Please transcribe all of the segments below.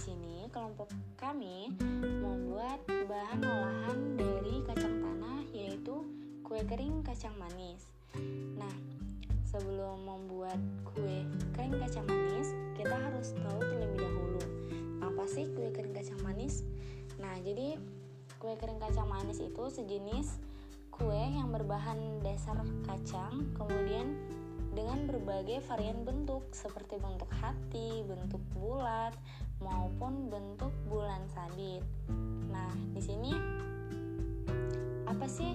Sini kelompok kami membuat bahan olahan dari kacang tanah yaitu kue kering kacang manis. Nah, sebelum membuat kue kering kacang manis, kita harus tahu terlebih dahulu apa sih kue kering kacang manis. Nah, jadi kue kering kacang manis itu sejenis kue yang berbahan dasar kacang, kemudian dengan berbagai varian bentuk seperti bentuk hati, bentuk bulat, maupun bentuk bulan sabit. Nah, di sini apa sih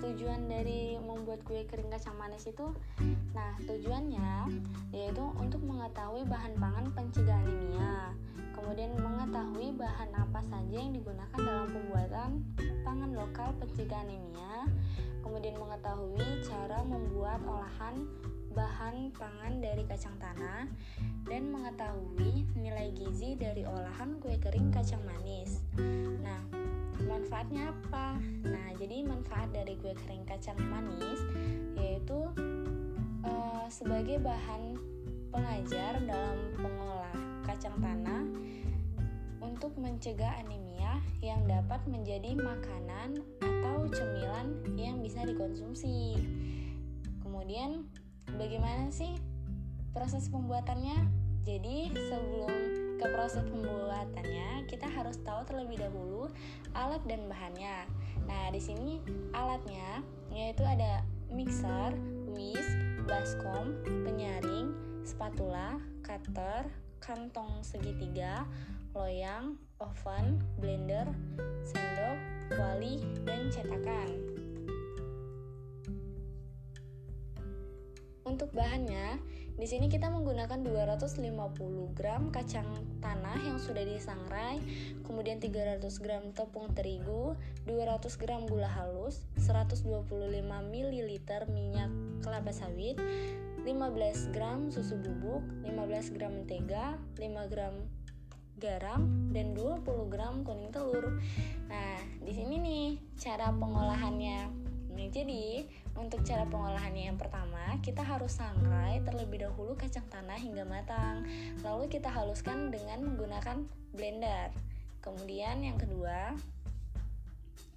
tujuan dari membuat kue kering kacang manis itu? Nah, tujuannya yaitu untuk mengetahui bahan pangan pencegah anemia, kemudian mengetahui bahan apa saja yang digunakan dalam pembuatan pangan lokal pencegah anemia, kemudian mengetahui cara membuat olahan bahan pangan dari kacang tanah dan mengetahui nilai gizi dari olahan kue kering kacang manis. Nah, manfaatnya apa? Nah, jadi manfaat dari kue kering kacang manis yaitu uh, sebagai bahan pengajar dalam pengolah kacang tanah untuk mencegah anemia yang dapat menjadi makanan atau cemilan yang bisa dikonsumsi. Kemudian bagaimana sih proses pembuatannya? Jadi sebelum ke proses pembuatannya, kita harus tahu terlebih dahulu alat dan bahannya. Nah, di sini alatnya yaitu ada mixer, whisk, baskom, penyaring, spatula, cutter, kantong segitiga, loyang, oven, blender, sendok, kuali, dan cetakan. Bahannya, di sini kita menggunakan 250 gram kacang tanah yang sudah disangrai, kemudian 300 gram tepung terigu, 200 gram gula halus, 125 ml minyak kelapa sawit, 15 gram susu bubuk, 15 gram mentega, 5 gram garam dan 20 gram kuning telur. Nah, di sini nih cara pengolahannya. Nah, jadi untuk cara pengolahannya yang pertama, kita harus sangrai terlebih dahulu kacang tanah hingga matang. Lalu kita haluskan dengan menggunakan blender. Kemudian yang kedua,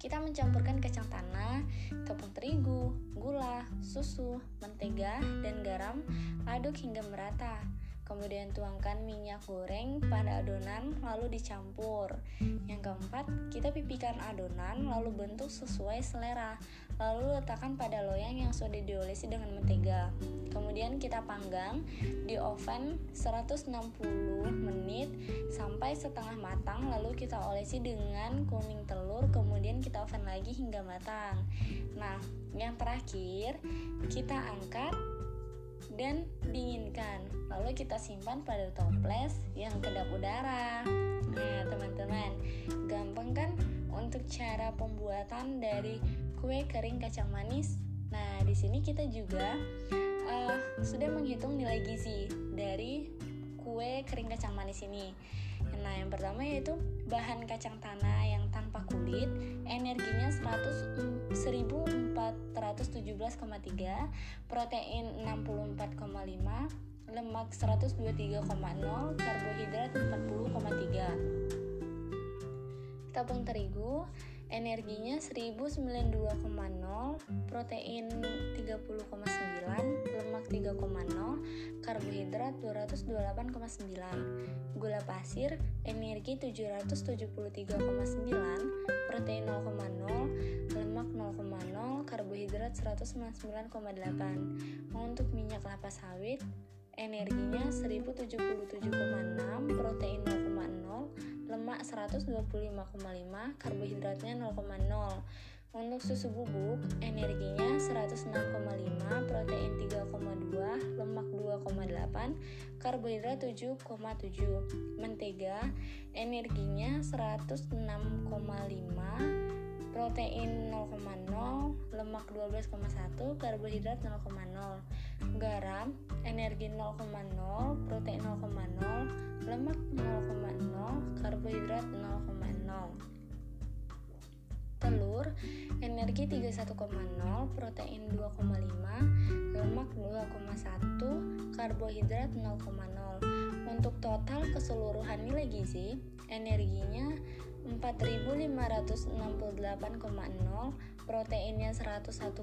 kita mencampurkan kacang tanah, tepung terigu, gula, susu, mentega, dan garam, aduk hingga merata. Kemudian tuangkan minyak goreng pada adonan lalu dicampur. Yang keempat, kita pipihkan adonan lalu bentuk sesuai selera. Lalu letakkan pada loyang yang sudah diolesi dengan mentega. Kemudian kita panggang di oven 160 menit sampai setengah matang lalu kita olesi dengan kuning telur kemudian kita oven lagi hingga matang. Nah, yang terakhir kita angkat dan dinginkan. Lalu kita simpan pada toples yang kedap udara. Nah, teman-teman, gampang kan untuk cara pembuatan dari kue kering kacang manis? Nah, di sini kita juga uh, sudah menghitung nilai gizi dari kue kering kacang manis ini. Nah, yang pertama yaitu bahan kacang tanah yang kulit, energinya 100 1417,3, protein 64,5, lemak 123,0, karbohidrat 40,3. Tepung terigu energinya 1092,0, protein 30,9, lemak 3,0, karbohidrat 228,9. Gula pasir energi 773,9, protein 0,0, lemak 0,0, karbohidrat 199,8. Untuk minyak kelapa sawit energinya 1077,6, protein 0,0, lemak 125,5, karbohidratnya 0,0. Untuk susu bubuk, energinya 106,5, protein 3,2, lemak 2,8, karbohidrat 7,7. Mentega, energinya 106,5, protein 0,0, lemak 12,1, karbohidrat 0,0. Garam, energi 0,0, protein 0,0, lemak 0,0, karbohidrat 0,0. telur, energi 31,0, protein 2,5, lemak 2,1, karbohidrat 0,0. Untuk total keseluruhan nilai gizi, energinya 4568,0, proteinnya 101,2,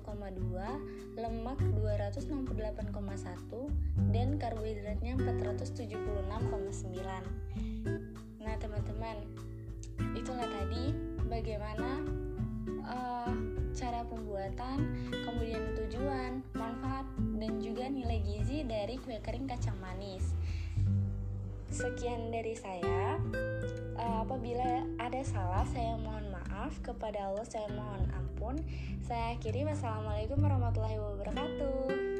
lemak 268,1, dan karbohidratnya 476,9. Nah, teman-teman, itulah tadi bagaimana uh, cara pembuatan, kemudian tujuan, manfaat, dan juga nilai gizi dari kue kering kacang manis. Sekian dari saya. Uh, apabila ada salah, saya mohon maaf. Kepada Allah, saya mohon ampun. Saya akhiri. Wassalamualaikum warahmatullahi wabarakatuh.